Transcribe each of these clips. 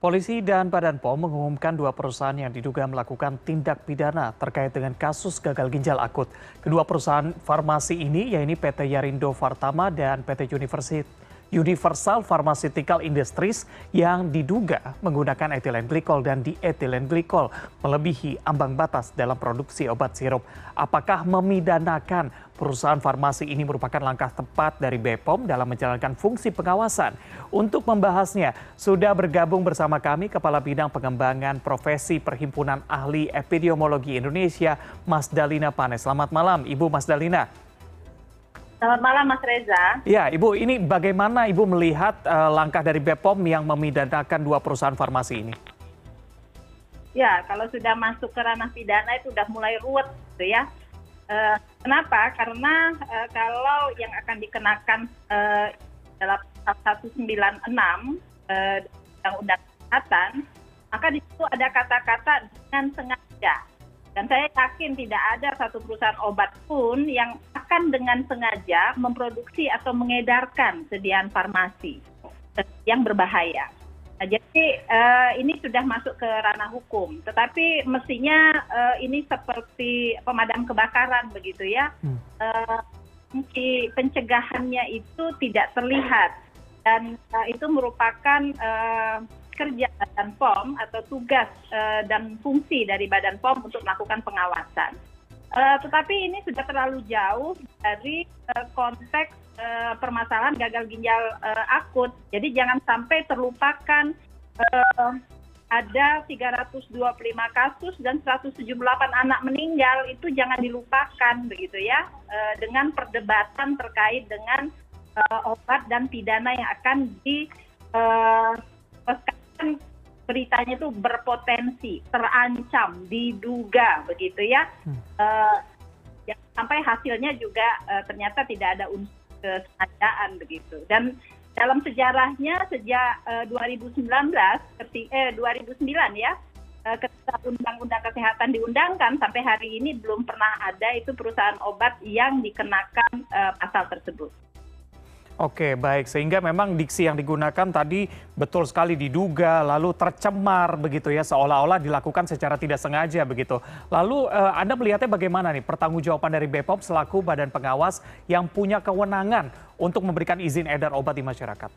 Polisi dan Badan POM mengumumkan dua perusahaan yang diduga melakukan tindak pidana terkait dengan kasus gagal ginjal akut. Kedua perusahaan farmasi ini, yaitu PT Yarindo Fartama dan PT University Universal Pharmaceutical Industries yang diduga menggunakan etilen glikol dan dietilen glikol melebihi ambang batas dalam produksi obat sirup. Apakah memidanakan perusahaan farmasi ini merupakan langkah tepat dari BPOM dalam menjalankan fungsi pengawasan? Untuk membahasnya, sudah bergabung bersama kami Kepala Bidang Pengembangan Profesi Perhimpunan Ahli Epidemiologi Indonesia, Mas Dalina Panes. Selamat malam, Ibu Mas Dalina. Selamat malam Mas Reza. Ya, Ibu, ini bagaimana Ibu melihat uh, langkah dari BPOM yang memidanakan dua perusahaan farmasi ini? Ya, kalau sudah masuk ke ranah pidana itu sudah mulai ruwet, gitu ya. Uh, kenapa? Karena uh, kalau yang akan dikenakan uh, dalam 196 uh, Undang-Undang Kesehatan, maka di situ ada kata-kata dengan sengaja dan saya yakin tidak ada satu perusahaan obat pun yang akan dengan sengaja memproduksi atau mengedarkan sediaan farmasi yang berbahaya. Nah, jadi uh, ini sudah masuk ke ranah hukum, tetapi mestinya uh, ini seperti pemadam kebakaran begitu ya. Hmm. Uh, pencegahannya itu tidak terlihat dan uh, itu merupakan uh, kerja badan pom atau tugas uh, dan fungsi dari badan pom untuk melakukan pengawasan. Uh, tetapi ini sudah terlalu jauh dari uh, konteks uh, permasalahan gagal ginjal uh, akut. Jadi jangan sampai terlupakan uh, ada 325 kasus dan 178 anak meninggal. Itu jangan dilupakan begitu ya dengan perdebatan terkait dengan obat dan pidana yang akan di beritanya itu berpotensi terancam diduga begitu ya hmm. uh, ya sampai hasilnya juga uh, ternyata tidak ada unsur kesengajaan begitu dan dalam sejarahnya sejak uh, 2019 ketika eh 2009 ya uh, ketika undang-undang kesehatan diundangkan sampai hari ini belum pernah ada itu perusahaan obat yang dikenakan uh, pasal tersebut. Oke, baik. Sehingga memang diksi yang digunakan tadi betul sekali diduga, lalu tercemar begitu ya, seolah-olah dilakukan secara tidak sengaja begitu. Lalu eh, Anda melihatnya bagaimana nih pertanggungjawaban dari BPOM selaku badan pengawas yang punya kewenangan untuk memberikan izin edar obat di masyarakat?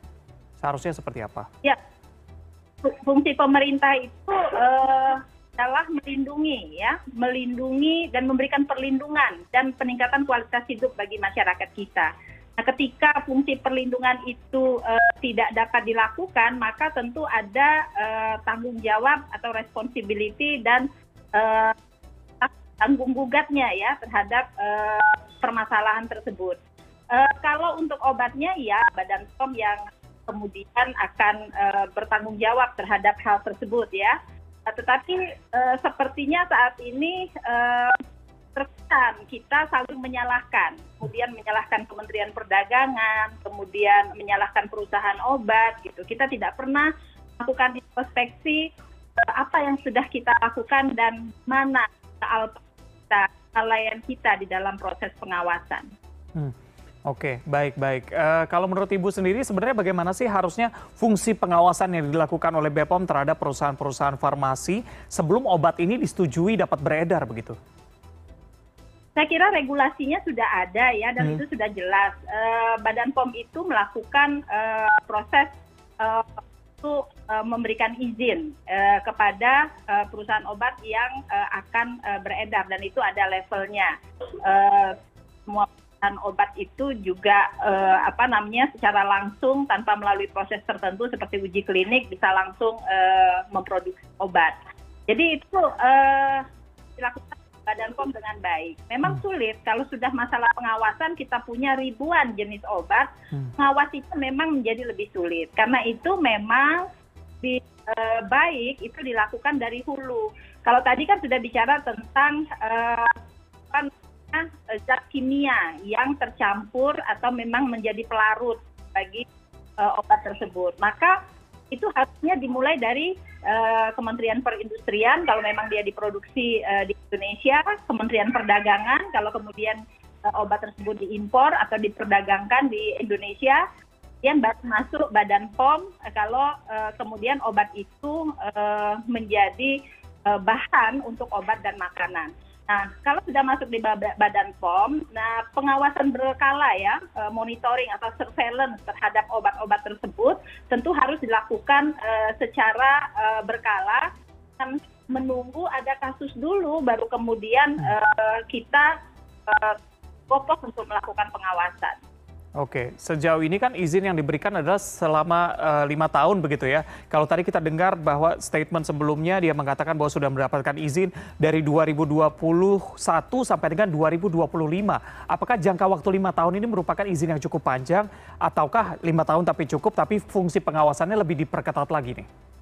Seharusnya seperti apa? Ya, fungsi pemerintah itu eh, adalah melindungi ya, melindungi dan memberikan perlindungan dan peningkatan kualitas hidup bagi masyarakat kita nah ketika fungsi perlindungan itu uh, tidak dapat dilakukan maka tentu ada uh, tanggung jawab atau responsibility dan uh, tanggung gugatnya ya terhadap permasalahan tersebut. Kalau untuk obatnya ya Badan POM yang kemudian akan bertanggung jawab terhadap hal tersebut ya. Tetapi sepertinya saat ini terkesan kita saling menyalahkan, kemudian menyalahkan Kementerian Perdagangan, kemudian menyalahkan perusahaan obat gitu. Kita tidak pernah melakukan introspeksi eh, apa yang sudah kita lakukan dan mana kelalaian kita di dalam proses pengawasan. Hmm. Oke, baik, baik. Uh, kalau menurut Ibu sendiri, sebenarnya bagaimana sih harusnya fungsi pengawasan yang dilakukan oleh BPOM terhadap perusahaan-perusahaan farmasi sebelum obat ini disetujui dapat beredar begitu? Saya kira regulasinya sudah ada ya dan hmm. itu sudah jelas. Uh, badan pom itu melakukan uh, proses uh, untuk uh, memberikan izin uh, kepada uh, perusahaan obat yang uh, akan uh, beredar dan itu ada levelnya. Uh, semua perusahaan obat itu juga uh, apa namanya secara langsung tanpa melalui proses tertentu seperti uji klinik bisa langsung uh, memproduksi obat. Jadi itu uh, dilakukan badan pom dengan baik. Memang hmm. sulit. Kalau sudah masalah pengawasan kita punya ribuan jenis obat. Hmm. pengawas itu memang menjadi lebih sulit. Karena itu memang lebih eh, baik itu dilakukan dari hulu. Kalau tadi kan sudah bicara tentang eh, zat kimia yang tercampur atau memang menjadi pelarut bagi uh, obat tersebut. Maka itu harusnya dimulai dari uh, Kementerian Perindustrian kalau memang dia diproduksi uh, di Indonesia, Kementerian Perdagangan kalau kemudian uh, obat tersebut diimpor atau diperdagangkan di Indonesia, kemudian baru masuk badan pom kalau kemudian obat itu menjadi bahan untuk obat dan makanan. Nah, kalau sudah masuk di Badan POM, nah pengawasan berkala ya, eh, monitoring atau surveillance terhadap obat-obat tersebut tentu harus dilakukan uh, secara uh, berkala menunggu ada kasus dulu baru kemudian kita fokus untuk melakukan pengawasan. Oke, sejauh ini kan izin yang diberikan adalah selama uh, lima tahun begitu ya. Kalau tadi kita dengar bahwa statement sebelumnya dia mengatakan bahwa sudah mendapatkan izin dari 2021 sampai dengan 2025. Apakah jangka waktu lima tahun ini merupakan izin yang cukup panjang ataukah lima tahun tapi cukup tapi fungsi pengawasannya lebih diperketat lagi nih?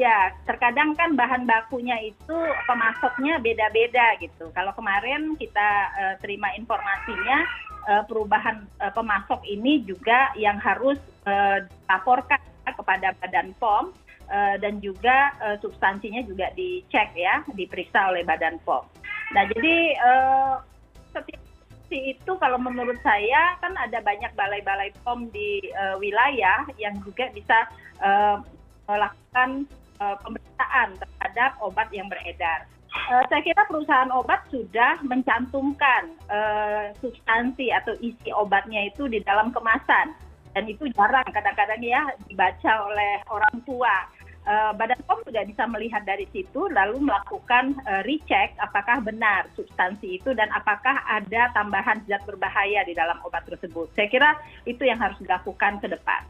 Ya, terkadang kan bahan bakunya itu pemasoknya beda-beda gitu. Kalau kemarin kita uh, terima informasinya uh, perubahan uh, pemasok ini juga yang harus uh, dilaporkan kepada Badan POM uh, dan juga uh, substansinya juga dicek ya, diperiksa oleh Badan POM. Nah, jadi uh, setiap itu kalau menurut saya kan ada banyak balai-balai POM di uh, wilayah yang juga bisa uh, melakukan pemeriksaan terhadap obat yang beredar. Uh, saya kira perusahaan obat sudah mencantumkan uh, substansi atau isi obatnya itu di dalam kemasan dan itu jarang kadang-kadang ya dibaca oleh orang tua. Badan POM sudah bisa melihat dari situ lalu melakukan recheck apakah benar substansi itu dan apakah ada tambahan zat berbahaya di dalam obat tersebut. Saya kira itu yang harus dilakukan ke depan.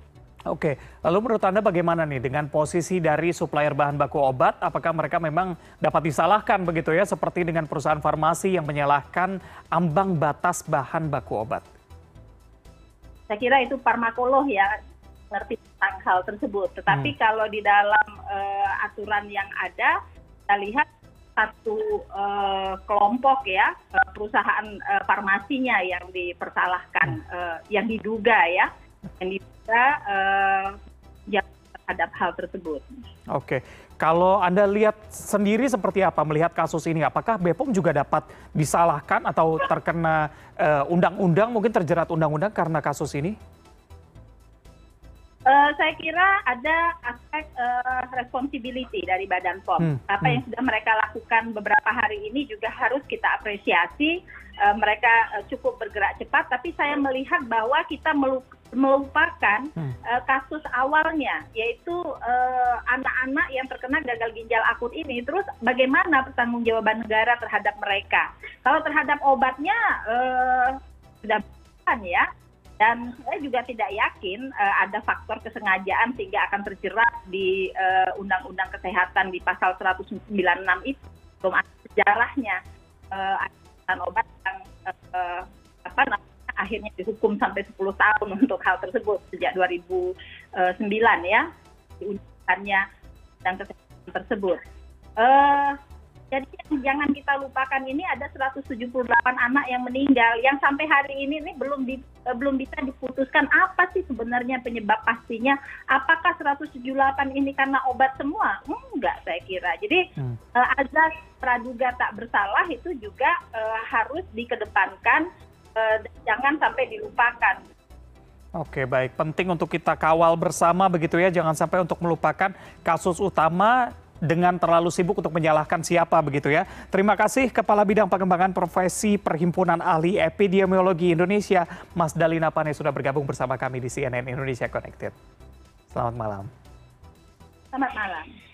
Oke, lalu menurut Anda bagaimana nih dengan posisi dari supplier bahan baku obat? Apakah mereka memang dapat disalahkan begitu ya, seperti dengan perusahaan farmasi yang menyalahkan ambang batas bahan baku obat? Saya kira itu farmakolog ya, ngerti tentang hal tersebut. Tetapi hmm. kalau di dalam uh, aturan yang ada, kita lihat satu uh, kelompok ya, uh, perusahaan uh, farmasinya yang dipersalahkan, uh, yang diduga ya, yang diduga bisa uh, terhadap hal tersebut. Oke, kalau Anda lihat sendiri seperti apa melihat kasus ini? Apakah BPOM juga dapat disalahkan atau terkena eh, undang-undang, uh, mungkin terjerat undang-undang karena kasus ini? Uh, saya kira ada aspek uh, responsibility dari Badan POM. Hmm, Apa hmm. yang sudah mereka lakukan beberapa hari ini juga harus kita apresiasi. Uh, mereka uh, cukup bergerak cepat, tapi saya melihat bahwa kita melupakan hmm. uh, kasus awalnya, yaitu anak-anak uh, yang terkena gagal ginjal akut ini. Terus bagaimana pertanggungjawaban negara terhadap mereka? Kalau terhadap obatnya uh, sudah bukan ya dan saya juga tidak yakin uh, ada faktor kesengajaan sehingga akan terjerat di uh, undang-undang kesehatan di pasal 196 itu belum ada sejarahnya uh, obat yang uh, apa namanya akhirnya dihukum sampai 10 tahun untuk hal tersebut sejak 2009 ya di undang-undangnya dan kesehatan tersebut. Uh, jadi jangan kita lupakan ini ada 178 anak yang meninggal yang sampai hari ini nih belum di, uh, belum bisa diputuskan apa sih sebenarnya penyebab pastinya. Apakah 178 ini karena obat semua? Enggak saya kira. Jadi hmm. uh, azas praduga tak bersalah itu juga uh, harus dikedepankan jangan sampai dilupakan. Oke baik, penting untuk kita kawal bersama begitu ya, jangan sampai untuk melupakan kasus utama dengan terlalu sibuk untuk menyalahkan siapa begitu ya. Terima kasih Kepala Bidang Pengembangan Profesi Perhimpunan Ahli Epidemiologi Indonesia, Mas Dalina Pane sudah bergabung bersama kami di CNN Indonesia Connected. Selamat malam. Selamat malam.